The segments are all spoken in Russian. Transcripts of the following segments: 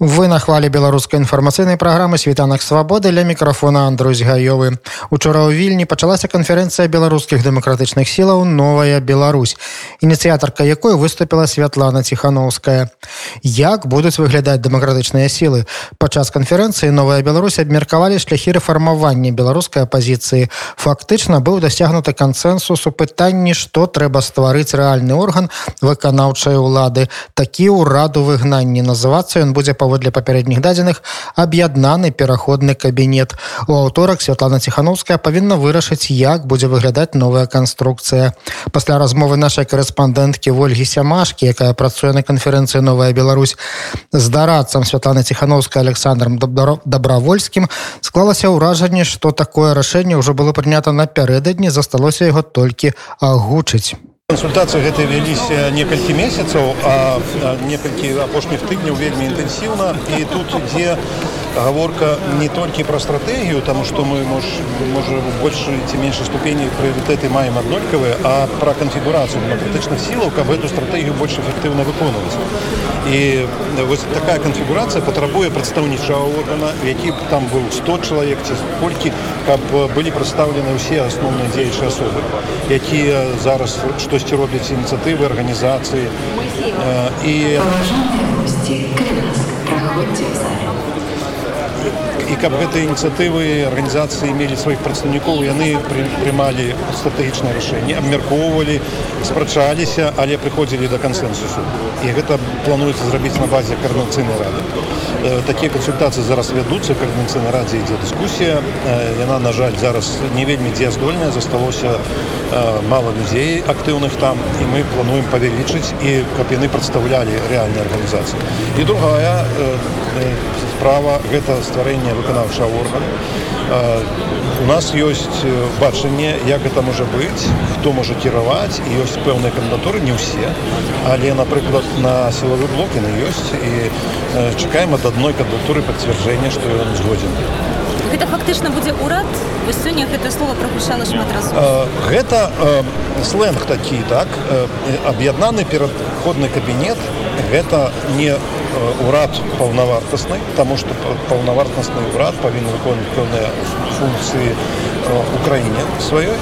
Вы на хвалі беларускай інфармацыйнай праграмы світанак свабоды ля мікрафона Андрусь гаёвы. Учора ў вільні пачалася канферэнцыя беларускіх дэмакратычных сілаў новая Беларусь, ініцыятарка якой выступіла святлана ціхановская. Як будуць выглядаць дэмакратычныя сілы? Падчас канферэнцыі новая Беларусь абмеркавалі шляхі рэфармавання беларускай апазіцыі. Фактычна быў дасягнуты кансэнсус у пытанні, што трэба стварыць рэальны орган выканаўчай улады. Такі ўраду выгнанні называцца ён будзе па паводле папярэдніх дадзеных аб'яднаны пераходны кабінет у аўторак Святлана ціхановская павінна вырашыць як будзе выглядаць новая канструкцыя пасля размовы нашай корэспандэнткі ольгі сямашкі якая працуе на канферэнцыі новая Беларусь з дарадцам Святланы ціхановская александром добровольскім склалася ўражанне што такое рашэнне ўжо было прынята напярэдадні засталося яго толькі агучыць Кансультацыі гэтыя вяліся некалькі месяцаў, а некалькі апошніх тыдняў вельмі інтэнсіўна і тут ідзе гаворка не толькі пра стратэгію, таму што мы мож, можа большай ці меншай ступені прыярытэты маем аднолькавыя, а пра канфігурацыю дэмакратычных сілаў, каб эту стратэгію больш эфектыўна выконваць. І вось такая канфігурацыя патрабуе прадстаўнічага органа, які б там быў 100 чалавек ці колькі, каб былі прадстаўлены ўсе асноўныя дзеючыя асобы, якія зараз што штосьці робяць ініцыятывы арганізацыі і і каб гэтыя ініцыятывы арганізацыі мелі сваіх прадстаўнікоў яны прымалі стратэгічнае рашэнне абмяркоўвалі спрачаліся але прыходзілі да кансэнсусу і гэта плануецца зрабіць на базе карнацыйнай рады такія кансультацыі зараз вядуцца карнацыйнай радзе ідзе дыскусія яна на жаль зараз не вельмі дзеяздольная засталося мало людзей актыўных там і мы плануем павялічыць і каб яны прадстаўлялі рэальныя арганізацыі і другая справа гэта стварэнне выканаўчага органа у нас ёсць бачанне як гэта можа быць хто можа кіраваць і ёсць пэўныя кандатуры не ўсе але напрыклад на сілавы блок яны ёсць і чакаем ад адной кандатуры пацвярджэння што ён згодзін гэта фактычна будзе ўрад вось сёння гэта слова прагучала шмат раз гэта сленг такі так аб'яднаны перадходны кабінет гэта не урад паўнавартасны таму што паўнавартасны ўрад павінен выконваць пэўныя функцыі у краіне сваёй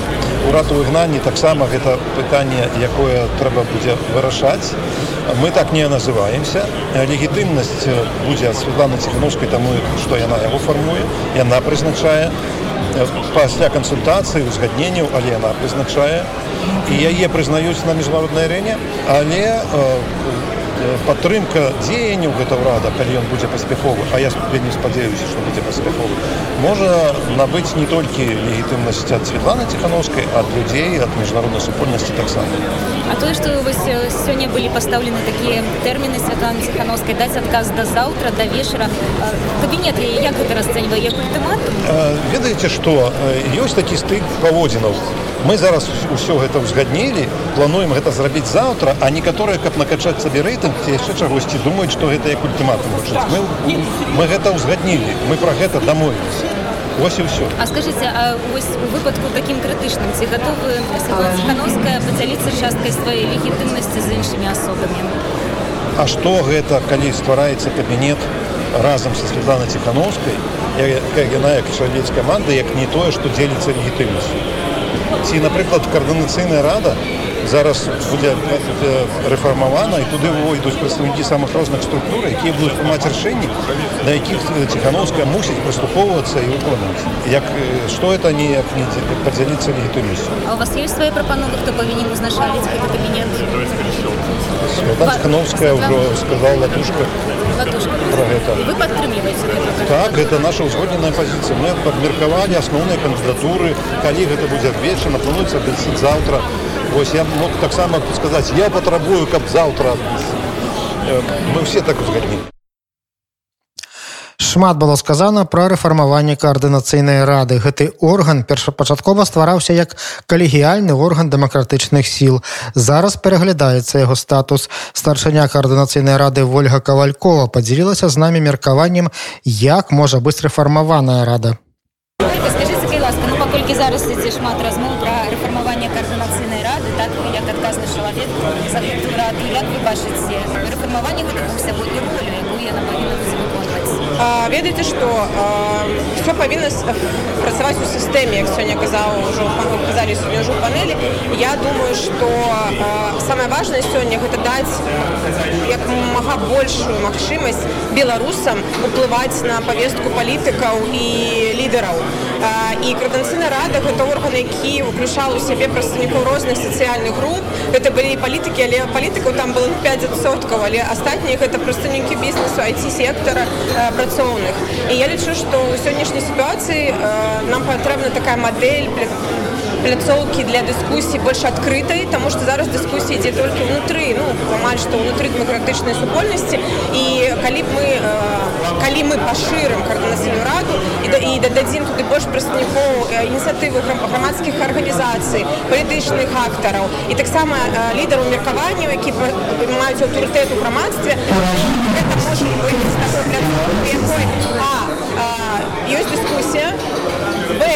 урад у выгнанні таксама гэта пытанне якое трэба будзе вырашаць мы так не называемся легітымнасць будзе ад Светланы ціхановскай таму што яна яго фармуе яна прызначае пасля кансультацыі узгадненняў але яна прызначае і яе прызнаюць на міжнароднай арэне але у падтрымка дзеянняў гэта ўрада калі ён будзе паспяховы а я вельмі спадзяюся што будзе паспяховы можа набыць не толькі легітымнасць ад Светланы ціхановскай ад людзей ад міжнароднай супольнасці таксама А тое што вось сёння былі пастаўлены такія тэрміны Святланы ціхановскай даць адказ да заўтра да вечара кабінет як гэта расцэньвае як ультымат ведаеце што ёсць такі стык паводзінаў мы зараз ўсё гэта ўзгаднілі плануем гэта зрабіць заўтра а некаторыя каб накачаць сабе рэйтынг ці яшчэ чагосьці думаюць што гэта як ультыматум мы, мы гэта ўзгаднілі мы пра гэта дамовіліся Вось і ўсё А скажыце вось у выпадку такім крытычным ці гатовы Схановская падзяліцца часткай сваёй легітымнасці з іншымі асобамі А што гэта калі ствараецца кабінет разам са Светлана ціхановскай яна як чалавец каманды як не тое што дзеліцца легітымнасцю ці напрыклад каардынацыйная рада зараз будзе рэфармавана і туды увойдуць прадстаўнікі самых розных структур якія будуць прымаць рашэнні на якіх ціхановская мусіць прыступоввацца і выконваць як што это не як не падзяліцца легітымнасцю у вас есть свае прапановы хто павінен узначаліць гэты кабінет ціхановская ўжо сказала латушка про гэта вы падтрымліваеце так гэта наша ўзгодненая пазіцыя мы абмеркавалі асноўныя кандыдатуры калі гэта будзе адвечана плануецца абяціць заўтра вось я мог таксама сказаць я патрабую каб заўтра мы все так узгаднілі шмат было сказано пра рэфармаванне каардынацыйнай рады гэты орган першапачаткова ствараўся як калегіяльны орган дэмакратычных сіл зараз пераглядаецца яго статус старшыня каардынацыйнай рады ольга кавалькова подзялілася з намі меркаваннем як можа быць рэфармаваная рада скажите, ласка, ну, колькі зараз ідзе шмат размоў пра рэфармаванне каардынацыйнай рады так як адказны чалавек за гэтую раду як вы бачыце рэфармаванне гэтага ведаеце што все павінна працаваць у сістэме як сёння казаў ужо казалі сёння ўжо панелі я думаю што самае важнае сёння гэта даць як мага большую магчымасць беларусам уплываць на павестку палітыкаў і лідараў і крадэнцыйна рада гэта орган які уключаў у сябе прадстаўнікаў розных сацыяльных груп гэта былі палітыкі але палітыкаў там было 5соткаў але астатнія гэта прадстаўнікі бізнесу айти сектора працоўных і я лічу што ў сённяшняй сітуацыі нам патрэбна такая мадэль пляцоўкі для дыскусій больш адкрытай тому что зараз дыскусія ідзе толькі ўнутры ну амаль што ўнутры дэмакратычнай супольнасці і калі б мы калі мы пашырым каардынацыйную раду і да і дададзім туды больш прадстаўнікоў ініцыятывы грамадскіх арганізацый палітычных актараў і таксама лідару меркаванняў які маюць аўтарытэт у грамадстве ёсць дыскусія б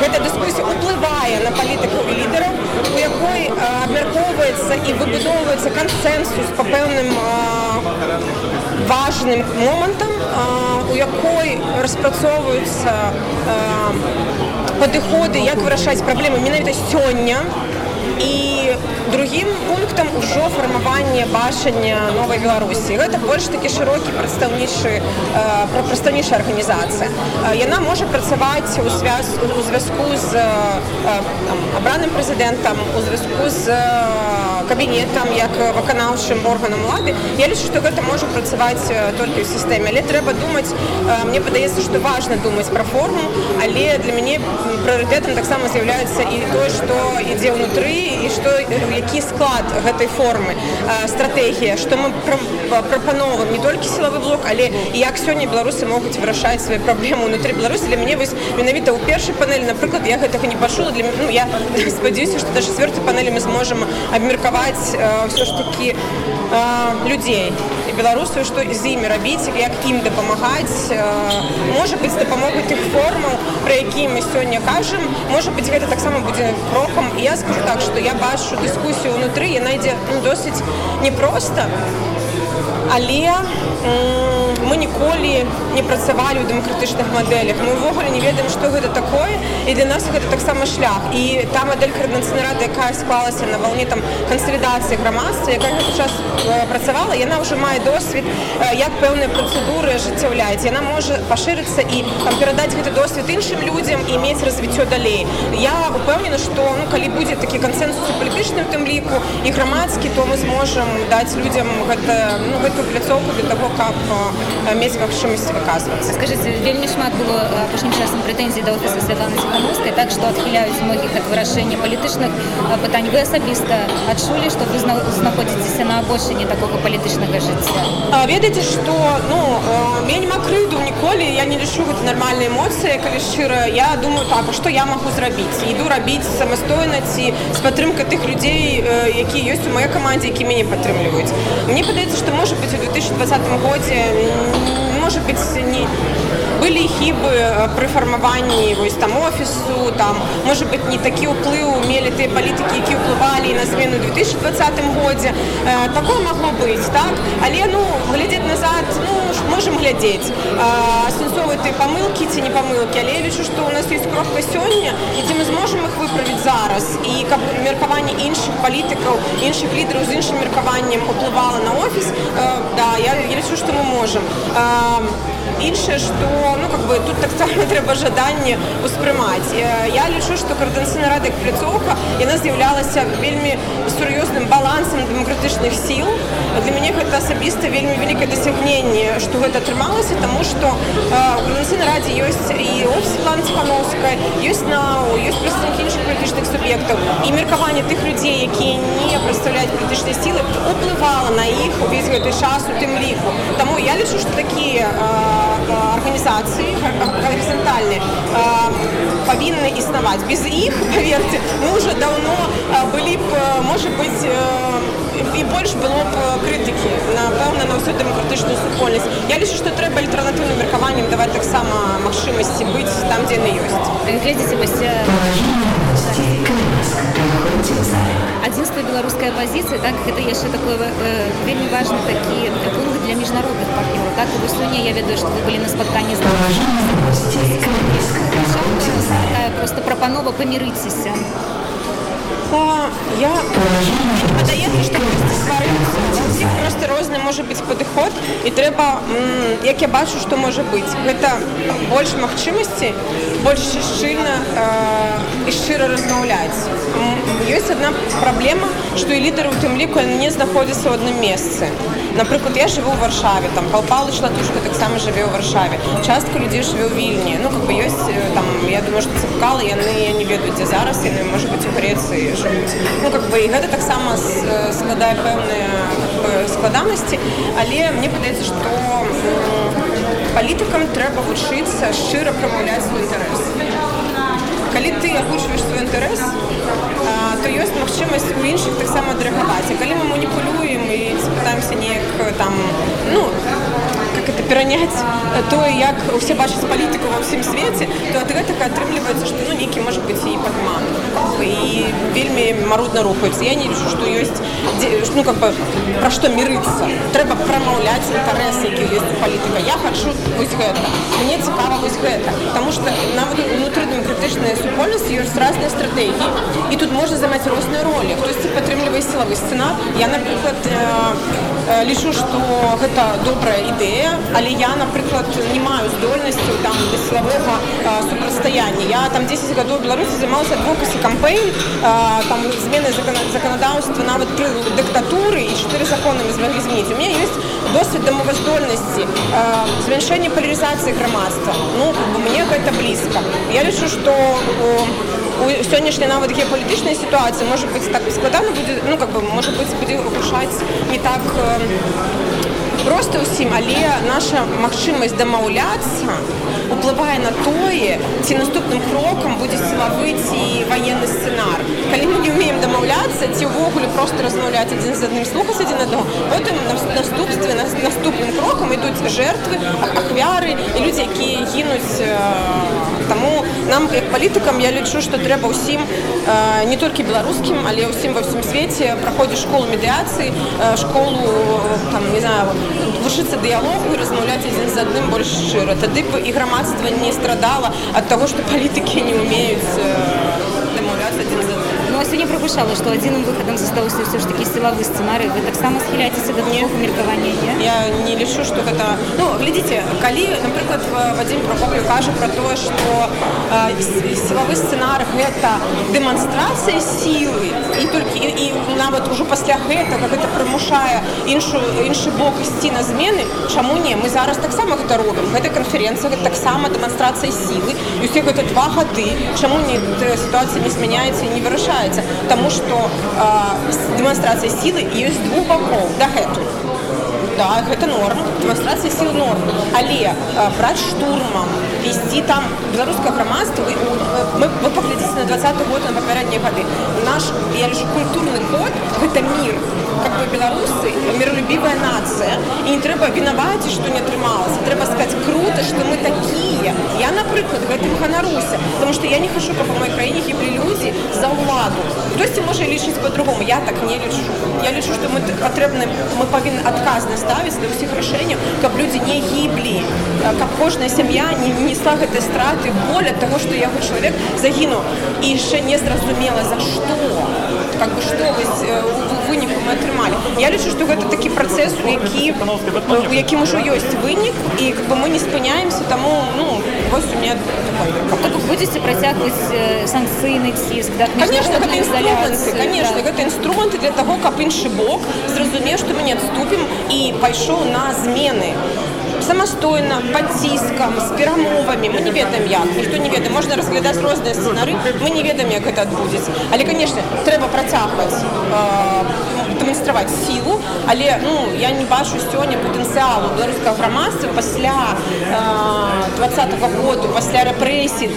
гэта дыскусія уплывае на палітыку лідараў у якой абмяркоўваецца і выбудоўваецца кансенсус по пэўным важным момантам у якой распрацоўваюцца падыходы як вырашаць праблемы менавіта сёння І другим пунктам ужо фармаванне бачання новай беларусі гэта больш такі шырокі прадстаўнічы пра прадстаўнічая арганізацыя яна можа працаваць у связ у звязку з абраным прэзідэнтам у звязку з кабінетам як выканаўчым органам улады я лічу што гэта можа працаваць толькі ў сістэме але трэба думаць мне падаецца што важна думаць пра форму але для мяне прыоритетам таксама з'яўляецца і тое што ідзе ўнутры і што які склад гэтай формы стратэгія што мы прапановваем не толькі сілавы блок але як сёння беларусы могуць вырашаць свае праблемы унутры беларусі. Для мяне вось менавіта ў першай панелі напрыклад я гэтага не пачула. Для ну, я спадзяюся што да чавёртай панелі мы зможам абмеркаваць ўсё ж такі людзей. і беларусаў што з імі рабіць як ім дапамагаць можа быць дапамогуць іх формаў пра які мы сёння кажам можа быць гэта таксама будзе крокам я скажу так што я бачу дыскусію ўнутры яна ідзе ну, досыць непросто але мы ніколі не працавалі ў дэмакратычных мадэлях мы ўвогуле не ведаем што гэта такое і для нас гэта таксама шлях. І та мадэль каардынацыйнай рады якая склалася на валне там кансалідацыі грамадства якая гэты час працавала яна ўжо мае досвед як пэўныя працэдуры ажыццяўляць яна можа пашырыцца і там перадаць гэты досвед іншым людзям і мець развіццё далей. Я упэўнена што ну калі будзе такі кансенсус у палітычным тым ліку і грамадскі то мы зможам даць людзям гэта ну, гэтую пляцоўку для того каб мець магчымасць выказвацца скажите вельмі шмат было апошнім часам прэтэнзій да офіса святланы ціхановскай так што адхіляюць многіх ад вырашэння палітычных пытань вы асабіста адчулі што вы знаходзіцеся на абочыне такога палітычнага жыцця ведаеце што ну я не крыўду ніколі я не лічу гэта нармальныя эмоцыі калі шчыра я думаю так што я магу зрабіць іду рабіць самастойна ці з падтрымкай тых людзей які ёсць у маёй камандзе які мяне падтрымліваюць мне падаецца што можа быть у 2020 годзе может быть не былі хібы пры фармаванні вось там офісу там может быть не такі ўплыў мелі тыя палітыкі які ўплывалі на змену 2020 годзе э, такое могло быць так але ну глядзець назад ну можем глядзець асэнсовы ты памылкі ці не памылкі але я лічу што у нас есть кропка сёння ці мы зможам их выправіць зараз і каб меркаванне іншых палітыкаў іншых лідараў з іншым меркаваннем уплывала на офіс э, да я, я лічу што мы можем а, іншае што ну как бы тут таксама трэба жаданне успрымаць я лічу што каардынцыйна рада як пляцоўка яна з'яўлялася вельмі сур'ёзным балансам дэмакратычных сіл для мяне гэта асабіста вельмі вялікае дасягненне што гэта атрымалася таму што каардынцыйна радзе ёсць і офіслан ціхановская ёсць на ёсць прадстаўнікі іншых палітычных суб'ектаў і меркаванне тых людзей якія не прадстаўляюць палітычныя сілы уплывала на іх увесь гэты час у тым ліку Таму я лічу што такія арганізацыі гарызантальны павінны існаваць без іх паверце мы уже давно былі б можа быть і больш было б крытыкі напэўна на ўсю дэмакратычную супольнасць я лічу што трэба альтэрнатыўным меркаваннем даваць таксама магчымасці быць там дзе яны ёсць глядзіце вось адзінства беларускай апазіцыі так гэта яшчэ такое э, вельмі важны такі пункт для міжнародных партнёраў так і вось сёння я ведаю што вы былі на спатканні з просто прапанова памірыцеся Я падаецца што просто розны можа быць падыход і трэба як я бачу што можа быць гэта больш магчымасці больш шчыльна і шчыра размаўляць ёсць одна праблема што і лідары у тым ліку не знаходзяцца ў адным месцы напрыклад я жыву ў варшаве там палпалы шлатушка таксама жыве ў варшаве частка людзей жыве ў вільні ну как бы ёсць там я думаю што цыкалы яны не ведаюць дзе зараз яны можа быць у грэцыі жывуць ну как бы і гэта таксама складае пэўныя складанасці але мне падаецца што палітыкам трэба вучыцца шчыра прамаўляць свой інтарэс калі ты агучваеш свой інтарэс то ёсць магчымасць у іншых таксама дрэгаваць калі мы маніпулюем і пытаемся неяк там ну как это перанять тое як усе бачаць палітыку ва ўсім свеце то ад гэтага атрымліваецца што ну нейкі можа быць і падман і вельмі марудна рухаецца я не лічу што ёсць ну как бы пра што мірыцца трэба прамаўляць інтарэсы які ёсць у палітыка я хочу вось гэта мне цікава вось гэта потому что нават унутры дэмакратычная супольнасць ёсць разныя стратэгіі і тут можна замаць розныя ролі хтосьці падтрымлівае сілавы сцэна я напрыклад лічу што гэта добрая ідэя але я напрыклад не маю здольнасцю там да сілавога супрацьстаяння я там 10 гадоў беларусі займалася адвокасі кампейн там змены заканадаўства нават пры дыктатуры і чатыры законамі змаглі зміць у меня ёсць досвед дамоваздольнасці змяншэнне палярызацыі грамадства ну мне гэта блізка я лічу што у сённяшняй нават геапалітычнай сітуацыі можа быць так складана будзе ну как бы можа быць будзе гушаць не так просто ўсім але наша магчымасць дамаўляцца уплывае на тое ці наступным крокам будзе сілавы ці военны сцэнар калі мы не умеем дамаўляцца ці ўвогуле просто размаўляць адзін з адным слухаць адзін адно потым наступстве нас наступным крокам ідуць жертвы ахвяры і людзі якія гінуць таму нам як палітыкам я лічу што трэба ўсім не толькі беларускім але ўсім ва ўсім свеце праходзіць школу медыяцыі школу там не знаю вучыцца дыялогу і размаўляць адзін з адным больш шчыра тады б і грамадства не страдала ад таго што палітыкі не умеюць сёння прагушала што адзіным выхадам застаўся ўсё ж такі сілавы сцэнарый вы таксама схіляцеся да мне меркавання я не лічу што гэта ну глядзіце калі напрыклад вадзім прокоплю кажа пра тое што сілавы сцэнарый гэта дэманстрацыя сілы і толькі і нават ужо пасля гэтага гэта прымушае іншую іншы бок ісці на змены чаму не мы зараз таксама гэта робім гэта канферэнцыя таксама дэманстрацыя сілы і усе гэта два гады чаму не сітуацыя не змяняецца і не вырашаецца адбываецца Таму што дэманстрацыя сілы ёсць двух бакоў дагэтуль да, гэта норм дэманстрацыя сіл норм але браць штурмам весці там беларускае грамадства мы, вы паглядзіце на 20 год на папярэднія гады наш я ліжу культурны код гэта мир как бы беларусы миролюбівая нацыя і не трэба вінаваці што не атрымалася трэба сказать круто что мы такія я напрыклад гэтым ганаруся потому что я не хачу каб у моей краіне гіблі людзі за ўладу хтосьці можа лічыць по-другому я так не лічу я лічу что мы патрэбны мы павінны адказна ставіць для ўсіх рашэнняў каб людзі не гіблі каб кожная сям'я не несла гэтай страты боля того что яго чалавек загінуў і яшчэ не зразумела за што как бы што выніку мы атрымалі я лічу што гэта такі працэс у які у якім ужо ёсць вынік і как бы мы не спыняемся таму ну вось у меня будзеце працягваць санкцыйны ціск да, конечно гэта інструменты конечно да. гэта інструменты для того каб іншы бок зразумеў што мы не адступім і пайшоў на змены самастойна под ціскам з перамовамі мы не ведаем як ніхто не ведае можна разглядаць розныя сцэнары мы не ведаем як гэта адбудзецца але конечно трэба працягваць э, дэманстраваць сілу але ну я не бачу сёння патэнцыялу беларускага грамадства пасля э, двадцатого году пасля рэпрэсій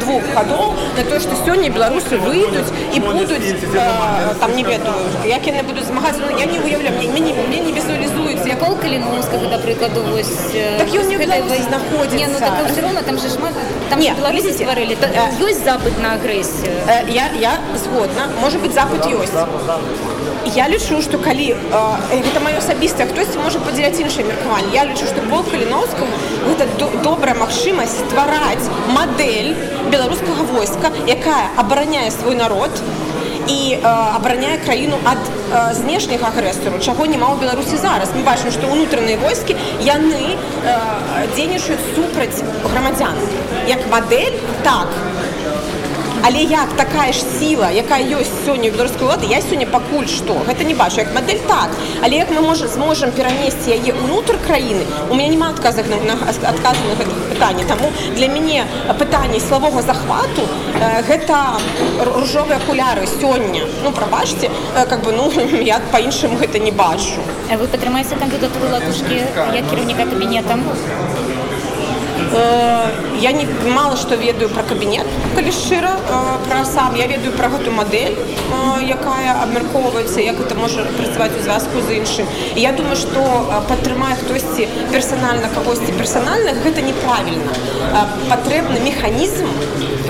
двух ходов на то что сегодня белорусы выйдут и будут э, там не ведаю як яны будут змагаться ну, я не уявляю мне, мне, мне не визуализуется. Я пол калиновска когда прикладу вось так ён не находится не, ну, так, все равно там же шмат там не беларусы стварылі э, ёсць запад на агрэсію э, я я згодна может быть запад ёсць я лічу что калі э, гэта маё асабістае хтось можа падзяляць іншае меркаванне я лічу что пол каліновска гэта до, добрая магчымасць ствараць модель беларускага войска якая абараняе свой народ і э, абараняе краіну ад э, знешняга агрэсару чаго няма ў беларусі зараз. Мы бачым што ўнутраныя войскі яны э, дзейнічаюць супраць грамадзян. Як модель так але як такая ж сіла якая ёсць сёння беларускай улады я сёння пакуль што гэта не бачу як модель так але як мы можа зможам перанесці яе ўнутр краіны у меня няма адказах на, на адказ на гэта пытанне таму для мяне пытанне сілавога захвату э, гэта ружовыя акуляры сёння ну прабачце э, как бы ну я па-іншаму гэта не бачу вы падтрымаеце кандыдатуру латушкі як кіраўніка кабінетам Э, я не мало что ведаю про кабінет калі шчыра э, про сам я ведаю про гэту модель э, якая абмяркоўваецца як это можа працаваць у звязку з іншым я думаю что падтрымае хтосьці персональна кагосьці персональных гэта неправільна патрэбны механізм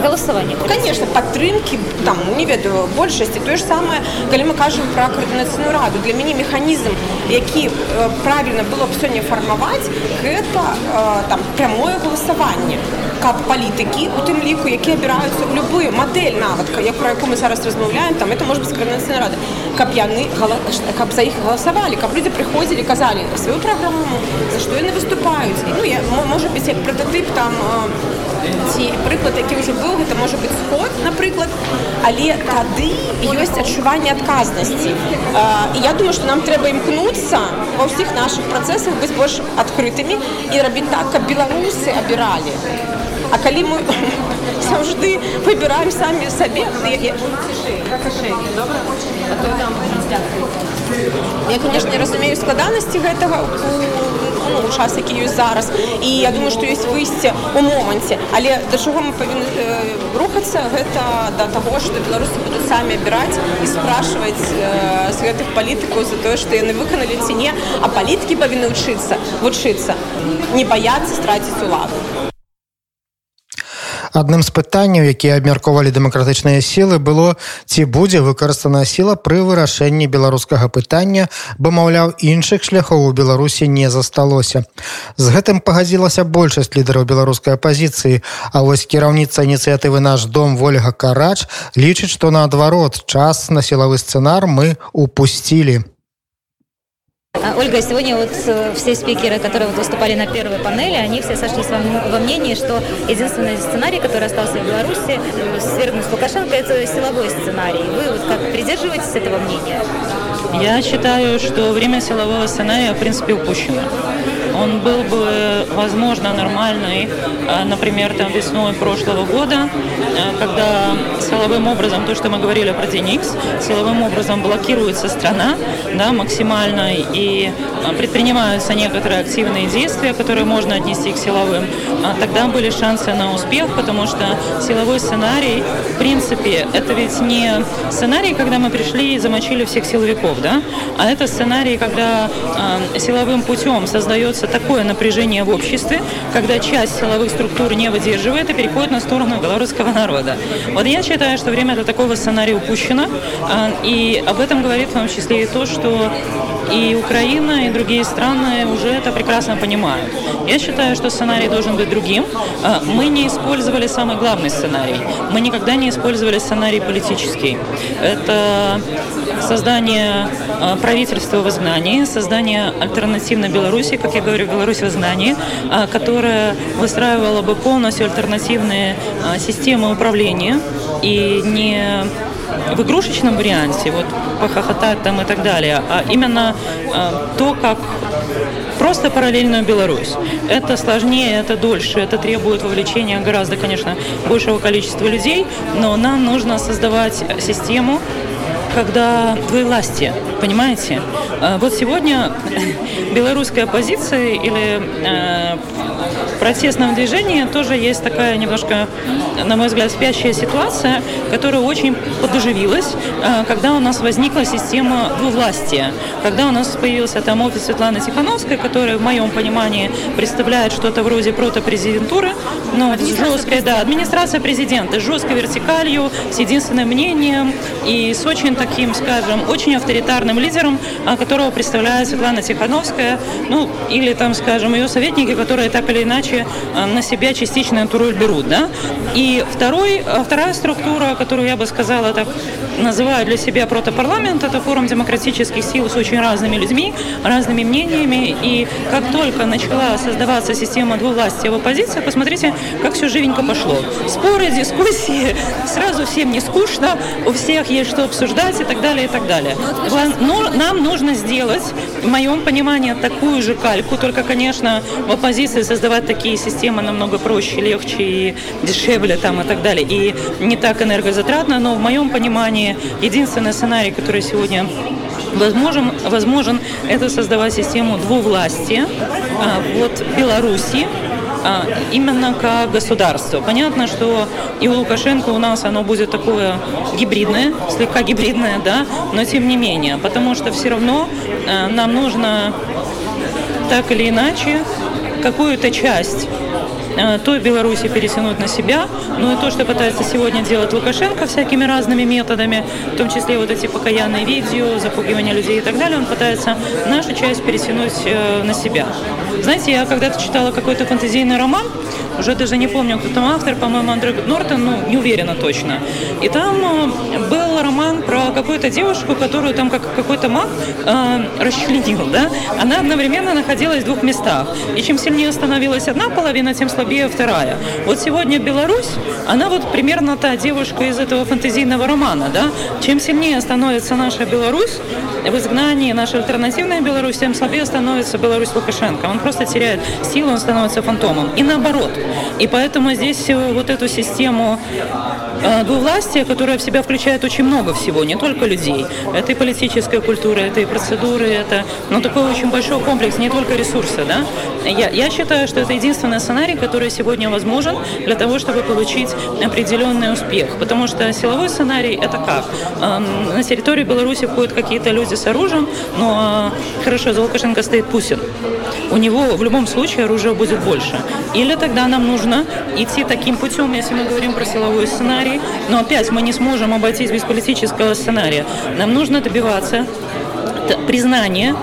голосавання конечно падтрымки там не ведаю большасці тое ж самае калі мы кажам про коаардынацыйную раду для мяне механізм які правильно было б сёння фармаваць гэта там прямое голосаванне каб палітыкі у тым ліку які абіраюцца ў любую модель нават як про яку мы зараз размаўляем там это может быть скранацыя рады каб яны каб за іх галасавалі каб людзі прыходзілі казалі сваю праграму за што яны выступаюць ну я можа быць як пратотып там ці прыклад які ўжо быў гэта можа быць сход напрыклад але тады ёсць адчуванне адказнасці і я думаю что нам трэба імкнуцца ва ўсіх наших працэсах быць больш адкрытымі і рабіць так каб беларусы абіралі А калі мы заўжды выбіраем самі сабе Я конечно разумею складанасці гэтага Ну, час які ёсць зараз. І я думаю што ёсць выйсце у моманце. Але да чаго мы павінны э, рухацца гэта да таго што беларусы будуць самі абіраць і спрашваць э, з гэтых палітыкаў за тое што яны выканалі ці не. А паліткі павінны вучыцца вучыцца не баяцца страціць уладу адным з пытанняў якія абмяркоўвалі дэмакратычныя сілы было ці будзе выкарыстана сіла пры вырашэнні беларускага пытання бо маўляў іншых шляхоў у беларусі не засталося з гэтым пагадзілася большасць лідараў беларускай апозіцыі А вось кіраўніца ініцыятывы наш дом ольга карач лічыць што наадварот час на сілавы сцэнар мы упусцілі А, Ольга, сегодня вот э, все спикеры, которые вот выступали на первой панели, они все сошлись во мнении, что единственный сценарий, который остался в Беларуси, э, свергнуть Лукашенко, это силовой сценарий. Вы вот как придерживаетесь этого мнения? Я считаю, что время силового сценария, в принципе, упущено он был бы, возможно, нормальный, а, например, там весной прошлого года, а, когда силовым образом, то, что мы говорили про DNX, силовым образом блокируется страна да, максимально, и а, предпринимаются некоторые активные действия, которые можно отнести к силовым, тогда были шансы на успех, потому что силовой сценарий, в принципе, это ведь не сценарий, когда мы пришли и замочили всех силовиков, да, а это сценарий, когда силовым путем создается создается такое напряжение в обществе, когда часть силовых структур не выдерживает и переходит на сторону белорусского народа. Вот я считаю, что время для такого сценария упущено, а, и об этом говорит в том числе и то, что и Украина, и другие страны уже это прекрасно понимают. Я считаю, что сценарий должен быть другим. А, мы не использовали самый главный сценарий. Мы никогда не использовали сценарий политический. Это создание а, правительства в изгнании, создание альтернативной Беларуси, как я говорю, Беларусь в изгнании, а, которая выстраивала бы полностью альтернативные системы управления и не в игрушечном варианте, вот похохотать там и так далее, а именно э, то, как просто параллельную Беларусь. Это сложнее, это дольше, это требует вовлечения гораздо, конечно, большего количества людей, но нам нужно создавать систему, когда двоевластие Понимаете? А, вот сегодня белорусская оппозиция или э, протестном движении тоже есть такая немножко, на мой взгляд, спящая ситуация, которая очень подоживилась, э, когда у нас возникла система двувластия, когда у нас появился там офис Светланы Тихановской, который, в моем понимании, представляет что-то вроде протопрезидентуры, ну, с жесткой, да, администрация президента, с жесткой вертикалью, с единственным мнением и с очень таким, скажем, очень авторитарным лидером, а, которого представляет Светлана Тихановская, ну, или там, скажем, ее советники, которые так или иначе а, на себя частично эту роль берут, да. И второй, а, вторая структура, которую я бы сказала так, называю для себя протопарламент, это форум демократических сил с очень разными людьми, разными мнениями, и как только начала создаваться система двувластия в оппозиции, посмотрите, как все живенько пошло. Споры, дискуссии, сразу всем не скучно, у всех есть что обсуждать и так далее, и так далее. Но нам нужно сделать, в моем понимании, такую же кальку, только, конечно, в оппозиции создавать такие системы намного проще, легче и дешевле там и так далее, и не так энергозатратно, но в моем понимании единственный сценарий, который сегодня возможен, возможен это создавать систему двувластия. А, вот Беларуси, а, именно как государство. Понятно, что и у Лукашенко у нас оно будет такое гибридное, слегка гибридное, да, но тем не менее, потому что все равно а, нам нужно так или иначе какую-то часть той Беларуси перетянуть на себя, ну и то, что пытается сегодня делать Лукашенко всякими разными методами, в том числе вот эти покаянные видео, запугивание людей и так далее, он пытается нашу часть перетянуть э, на себя. Знаете, я когда-то читала какой-то фантазийный роман, уже даже не помню, кто там автор, по-моему, Андрей Нортон, ну, не уверена точно. И там э, был роман про какую-то девушку, которую там как какой-то маг э, расчленил, да? Она одновременно находилась в двух местах. И чем сильнее становилась одна половина, тем слабее вторая. Вот сегодня Беларусь, она вот примерно та девушка из этого фантазийного романа, да? Чем сильнее становится наша Беларусь, в изгнании наша альтернативная Беларусь, тем слабее становится Беларусь Лукашенко. Он просто теряет силу, он становится фантомом. И наоборот. И поэтому здесь э, вот эту систему э, двувластия, которая в себя включает очень много всего, не только людей. Это и политическая культура, это и процедуры, это ну, такой очень большой комплекс, не только ресурсы. Да? Я, я считаю, что это единственный сценарий, который сегодня возможен для того, чтобы получить определенный успех. Потому что силовой сценарий – это как? Эм, на территории Беларуси входят какие-то люди с оружием, но хорошо, за Лукашенко стоит Путин у него в любом случае оружия будет больше. Или тогда нам нужно идти таким путем, если мы говорим про силовой сценарий, но опять мы не сможем обойтись без политического сценария. Нам нужно добиваться признания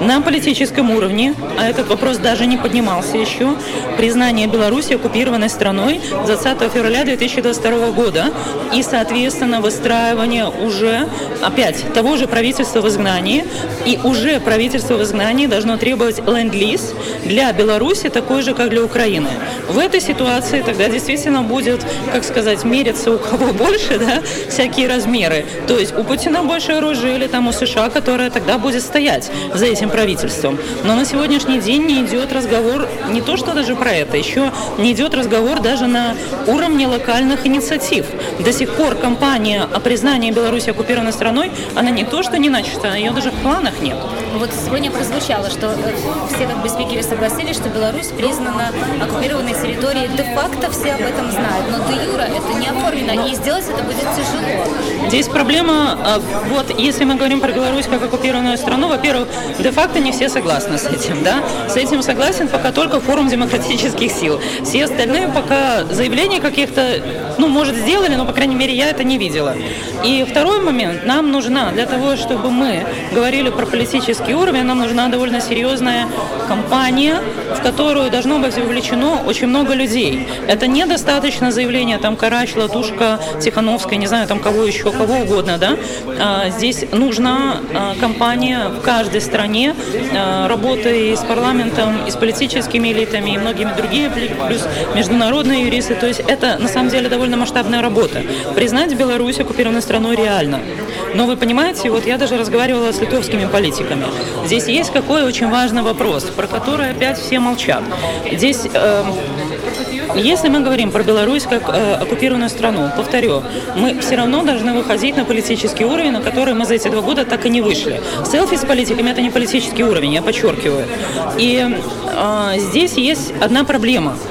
на политическом уровне, а этот вопрос даже не поднимался еще, признание Беларуси оккупированной страной 20 февраля 2022 года и, соответственно, выстраивание уже, опять, того же правительства в изгнании, и уже правительство в изгнании должно требовать ленд-лиз для Беларуси такой же, как для Украины. В этой ситуации тогда действительно будет, как сказать, мериться у кого больше, да, всякие размеры. То есть у Путина больше оружия или там у США, которое тогда будет стоять за этим правительством. Но на сегодняшний день не идет разговор не то, что даже про это, еще не идет разговор даже на уровне локальных инициатив. До сих пор кампания о признании Беларуси оккупированной страной, она не то, что не начата, ее даже в планах нет. Вот сегодня прозвучало, что э, все как бы спикеры согласились, что Беларусь признана оккупированной территорией. Де-факто все об этом знают, но де юра это не оформлено, и сделать это будет тяжело. Здесь проблема, а, вот если мы говорим про Беларусь как оккупированную страну, во-первых, де-факто не все согласны с этим, да? С этим согласен пока только форум демократических сил. Все остальные пока заявления каких-то, ну, может, сделали, но, по крайней мере, я это не видела. И второй момент, нам нужна для того, чтобы мы говорили про политический уровень, нам нужна довольно серьезная кампания, в которую должно быть вовлечено очень много людей. Это недостаточно заявления там Карач, Латушка, Тихановская, не знаю, там кого еще, кого угодно, да. А, здесь нужна а, кампания в каждой стране, а, работа и с парламентом, и с политическими элитами, и многими другими, плюс международные юристы. То есть это на самом деле довольно масштабная работа. Признать Беларусь оккупированной страной реально. Но вы понимаете, вот я даже разговаривала с литовскими политиками. Здесь есть какой очень важный вопрос, про который опять все молчат. Здесь э, если мы говорим про Беларусь как э, оккупированную страну, повторю, мы все равно должны выходить на политический уровень, на который мы за эти два года так и не вышли. Селфи с политиками – это не политический уровень, я подчеркиваю. И э, здесь есть одна проблема –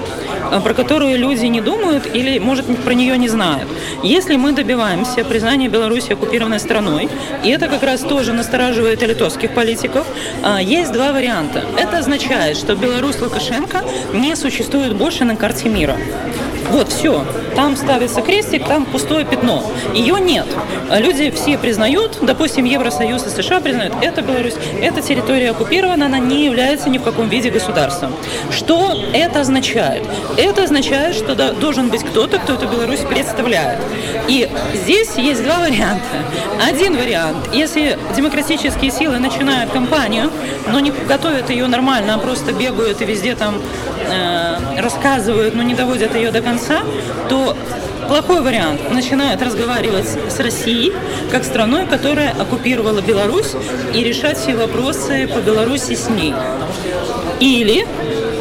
про которую люди не думают или, может, про нее не знают. Если мы добиваемся признания Беларуси оккупированной страной, и это как раз тоже настораживает и литовских политиков, э, есть два варианта. Это означает, что Беларусь Лукашенко не существует больше на карте мира. Вот, все. Там ставится крестик, там пустое пятно. Ее нет. Люди все признают, допустим, Евросоюз и США признают, это Беларусь, эта территория оккупирована, она не является ни в каком виде государством. Что это означает? Это означает, что должен быть кто-то, кто эту Беларусь представляет. И здесь есть два варианта. Один вариант, если демократические силы начинают кампанию, но не готовят ее нормально, а просто бегают и везде там э, рассказывают, но не доводят ее до конца, то плохой вариант. Начинают разговаривать с Россией, как страной, которая оккупировала Беларусь, и решать все вопросы по Беларуси с ней. Или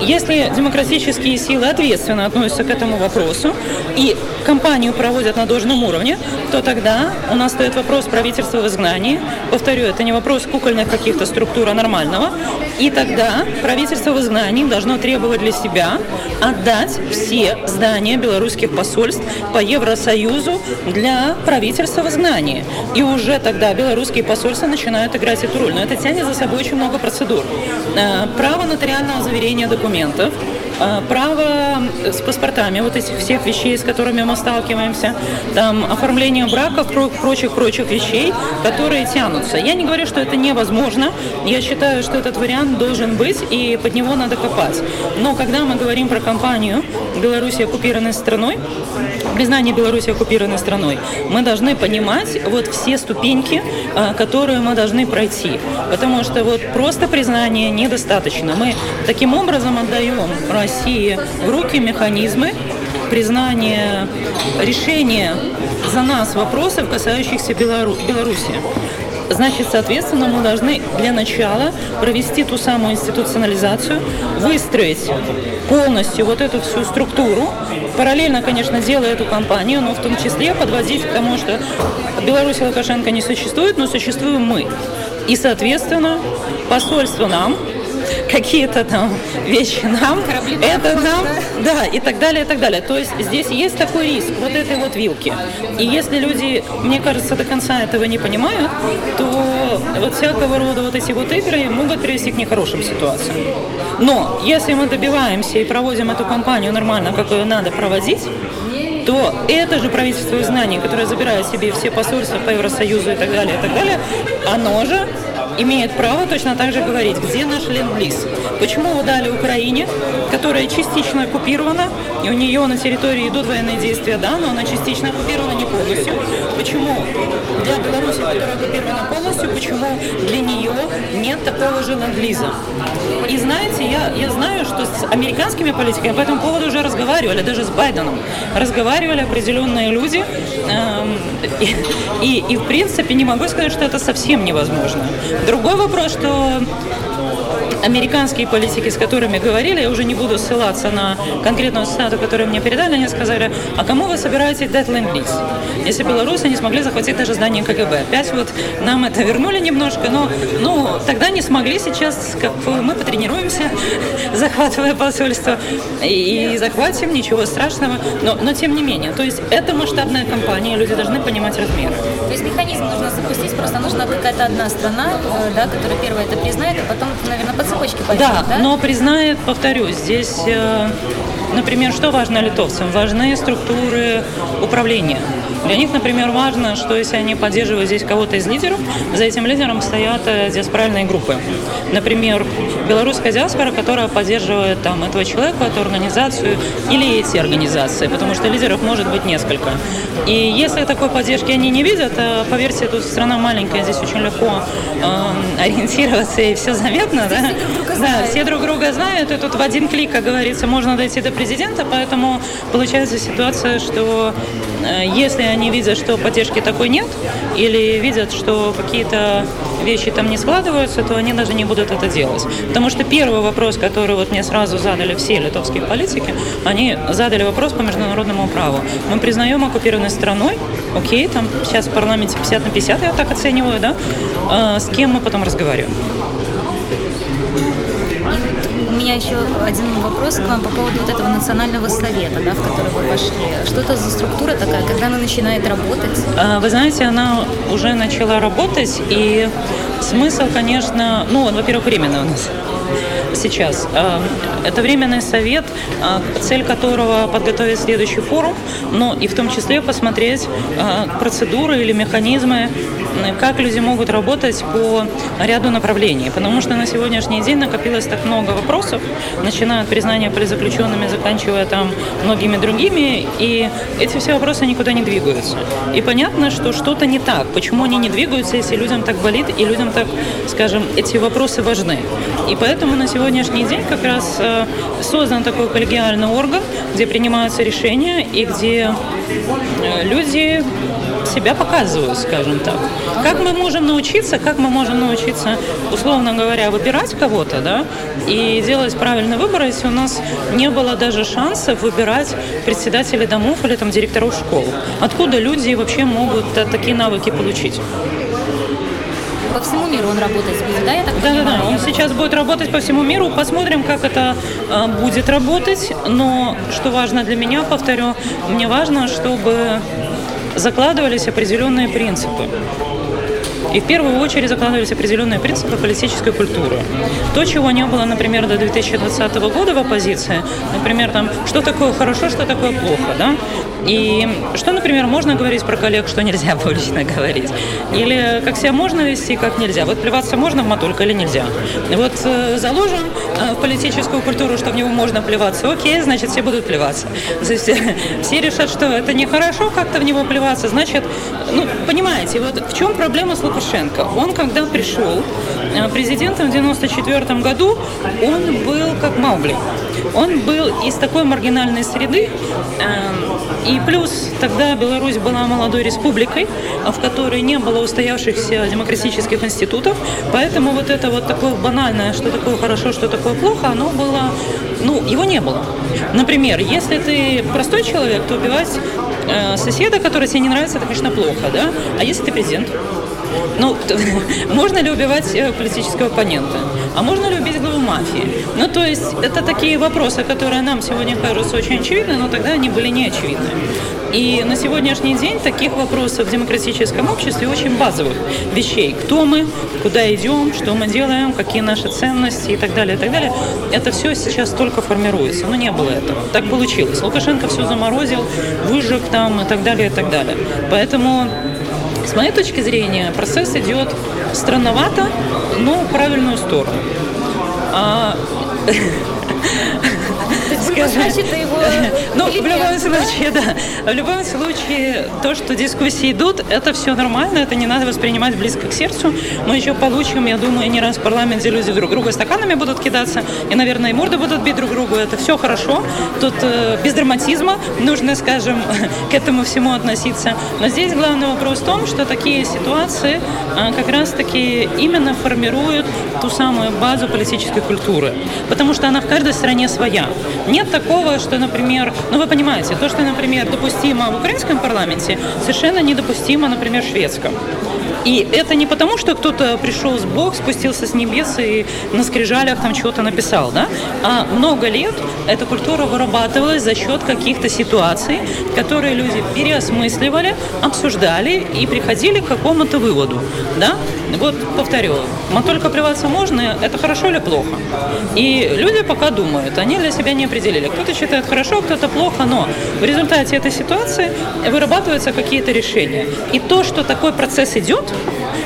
если демократические силы ответственно относятся к этому вопросу и кампанию проводят на должном уровне, то тогда у нас стоит вопрос правительства в изгнании. Повторю, это не вопрос кукольных каких-то структур, а нормального. И тогда правительство в изгнании должно требовать для себя отдать все здания белорусских посольств по Евросоюзу для правительства в изгнании. И уже тогда белорусские посольства начинают играть эту роль. Но это тянет за собой очень много процедур. Э, право нотариального заверения документов, э, право с паспортами вот этих всех вещей, с которыми мы сталкиваемся, там оформление браков, прочих-прочих вещей, которые тянутся. Я не говорю, что это невозможно. Я считаю, что этот вариант должен быть, и под него надо копать. Но когда мы говорим про компанию Беларуси оккупированной страной, признание Беларуси оккупированной страной, мы должны понимать вот все ступеньки, э, которые мы должны пройти. Потому что вот просто признание недостаточно. Мы таким образом отдаем России в руки механизмы признания решения за нас вопросов, касающихся Белару Беларуси. Значит, соответственно, мы должны для начала провести ту самую институционализацию, выстроить полностью вот эту всю структуру, параллельно, конечно, делая эту кампанию, но в том числе подводить к тому, что Беларусь и Лукашенко не существует, но существуем мы. И, соответственно, посольство нам, какие-то там вещи нам, Корабли это нам, да, и так далее, и так далее. То есть здесь есть такой риск вот этой вот вилки. И если люди, мне кажется, до конца этого не понимают, то вот всякого рода вот эти вот игры могут привести к нехорошим ситуациям. Но если мы добиваемся и проводим эту кампанию нормально, как ее надо проводить, то это же правительство знаний, которое забирает себе все посольства по Евросоюзу и так далее, и так далее, оно же имеет право точно так же говорить, где наш ленд-лиз. Почему вы дали Украине, которая частично оккупирована, и у нее на территории идут военные действия, да, но она частично оккупирована не полностью. Почему для Беларуси, которая оккупирована полностью, почему для нее нет такого же ленд-лиза? И знаете, я, я знаю, что с американскими политиками по этому поводу уже разговаривали, даже с Байденом. Разговаривали определенные люди, эм, и, и, и в принципе не могу сказать, что это совсем невозможно. Другой вопрос, что американские политики, с которыми говорили, я уже не буду ссылаться на конкретную цитату, которую мне передали, они сказали, а кому вы собираетесь дать ленд-лиз? Если белорусы не смогли захватить даже здание КГБ. Опять вот нам это вернули немножко, но ну, тогда не смогли, сейчас как мы потренируемся, захватывая посольство, и, захватим, ничего страшного, но, но тем не менее. То есть это масштабная кампания, люди должны понимать размеры. То есть механизм нужно запустить, просто нужна какая-то одна страна, э, да, которая первая это признает, а потом, наверное, пацаны цепочки пойдет, да, да? но признает, повторюсь, здесь, э, например, что важно литовцам? Важны структуры управления. Для них, например, важно, что если они поддерживают здесь кого-то из лидеров, за этим лидером стоят э, диаспоральные группы. Например, белорусская диаспора, которая поддерживает там этого человека, эту организацию или эти организации, потому что лидеров может быть несколько. И если такой поддержки они не видят, э, поверьте, тут страна маленькая, здесь очень легко э, ориентироваться и все заметно, да? Да, все друг друга знают, и тут в один клик, как говорится, можно дойти до президента, поэтому получается ситуация, что э, если они видят, что поддержки такой нет, или видят, что какие-то вещи там не складываются, то они даже не будут это делать. Потому что первый вопрос, который вот мне сразу задали все литовские политики, они задали вопрос по международному праву. Мы признаем оккупированной страной, окей, там сейчас в парламенте 50 на 50, я так оцениваю, да, а с кем мы потом разговариваем? Меня еще один вопрос к вам по поводу вот этого национального совета, да, в который вы вошли. Что это за структура такая, когда она начинает работать? А, вы знаете, она уже начала работать, и смысл, конечно, ну, во-первых, временно у нас сейчас. А, это временный совет, а, цель которого подготовить следующий форум, но и в том числе посмотреть процедуры или механизмы как люди могут работать по ряду направлений. Потому что на сегодняшний день накопилось так много вопросов, начиная от признания политзаключенными, заканчивая там многими другими, и эти все вопросы никуда не двигаются. И понятно, что что-то не так. Почему они не двигаются, если людям так болит, и людям так, скажем, эти вопросы важны. И поэтому на сегодняшний день как раз э, создан такой коллегиальный орган, где принимаются решения и где э, люди себя показывают, скажем так. Как мы можем научиться, как мы можем научиться, условно говоря, выбирать кого-то, да, и делать правильный выбор, если у нас не было даже шансов выбирать председателей домов или там директоров школ. Откуда люди вообще могут такие навыки получить? по всему миру он работать будет, да, я так да, понимаю? Да, да, он сейчас будет работать по всему миру. Посмотрим, как это э, будет работать. Но что важно для меня, повторю, мне важно, чтобы закладывались определенные принципы. И в первую очередь закладывались определенные принципы политической культуры. То, чего не было, например, до 2020 года в оппозиции, например, там, что такое хорошо, что такое плохо, да? И что, например, можно говорить про коллег, что нельзя публично говорить? Или как себя можно вести, как нельзя? Вот плеваться можно в мотольку или нельзя? Вот э, заложим э, политическую культуру, что в него можно плеваться. Окей, значит, все будут плеваться. Есть э, все решат, что это нехорошо как-то в него плеваться, значит, ну, понимаете, вот в чем проблема с Лукашенко? Он, когда пришел э, президентом в 94 году, он был как Маугли. Он был из такой маргинальной среды, э, и плюс тогда Беларусь была молодой республикой, в которой не было устоявшихся демократических институтов, поэтому вот это вот такое банальное, что такое хорошо, что такое плохо, оно было, ну, его не было. Например, если ты простой человек, то убивать э, соседа, который тебе не нравится, это, конечно, плохо, да? А если ты президент? Ну, можно ли убивать э, политического оппонента? А можно ли убить главу мафии? Ну, то есть, это такие вопросы, которые нам сегодня кажутся очень очевидны, но тогда они были не очевидны. И на сегодняшний день таких вопросов в демократическом обществе очень базовых вещей. Кто мы, куда идем, что мы делаем, какие наши ценности и так далее, и так далее. Это все сейчас только формируется. Но не было этого. Так получилось. Лукашенко все заморозил, выжег там и так далее, и так далее. Поэтому с моей точки зрения, процесс идет странновато, но в правильную сторону. А... Значит, его Ну, в любом случае, да. В любом случае, то, что дискуссии идут, это все нормально, это не надо воспринимать близко к сердцу. Мы еще получим, я думаю, не раз в парламенте люди друг друга стаканами будут кидаться, и, наверное, и морды будут бить друг другу. Это все хорошо. Тут э, без драматизма нужно, скажем, к этому всему относиться. Но здесь главный вопрос в том, что такие ситуации э, как раз-таки именно формируют ту самую базу политической культуры. Потому что она в каждой стране своя. Нет такого, что, например, ну вы понимаете, то, что, например, допустимо в украинском парламенте, совершенно недопустимо, например, в шведском. И это не потому, что кто-то пришел с Бог, спустился с небес и на скрижалях там чего-то написал, да? А много лет эта культура вырабатывалась за счет каких-то ситуаций, которые люди переосмысливали, обсуждали и приходили к какому-то выводу, да? Вот повторю, только плеваться можно, это хорошо или плохо? И люди пока думают, они для себя не определили. Кто-то считает хорошо, кто-то плохо, но в результате этой ситуации вырабатываются какие-то решения. И то, что такой процесс идет,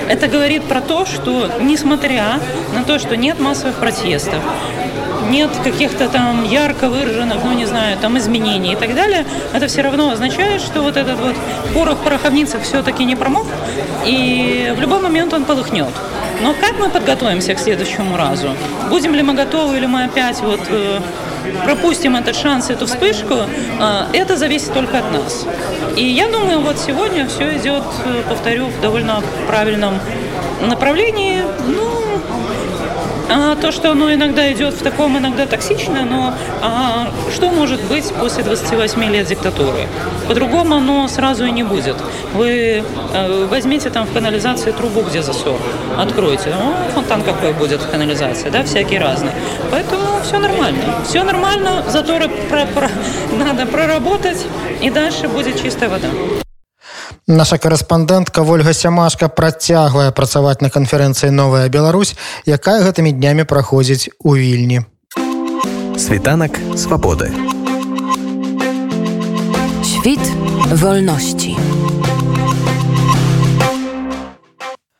это говорит про то, что несмотря на то, что нет массовых протестов, нет каких-то там ярко выраженных, ну не знаю, там изменений и так далее, это все равно означает, что вот этот вот порох в пороховницах все-таки не промок, и в любой момент он полыхнет. Но как мы подготовимся к следующему разу? Будем ли мы готовы, или мы опять вот э, пропустим этот шанс, эту вспышку, это зависит только от нас. И я думаю, вот сегодня все идет, повторю, в довольно правильном направлении. Ну, а то, что оно иногда идет в таком, иногда токсично, но а, что может быть после 28 лет диктатуры? По-другому оно сразу и не будет. Вы э, возьмите там в канализации трубу, где засор, откройте. Ну, фонтан какой будет в канализации, да, всякий разный. Поэтому все нормально. Все нормально, заторы про, про, надо проработать, и дальше будет чистая вода. Наша корэспандэнтка Вольга Сямашка працягвае працаваць на канферэнцыі новая Беларусь, якая гэтымі днямі праходзіць у вільні. Світанак свабоды. Świt wolności.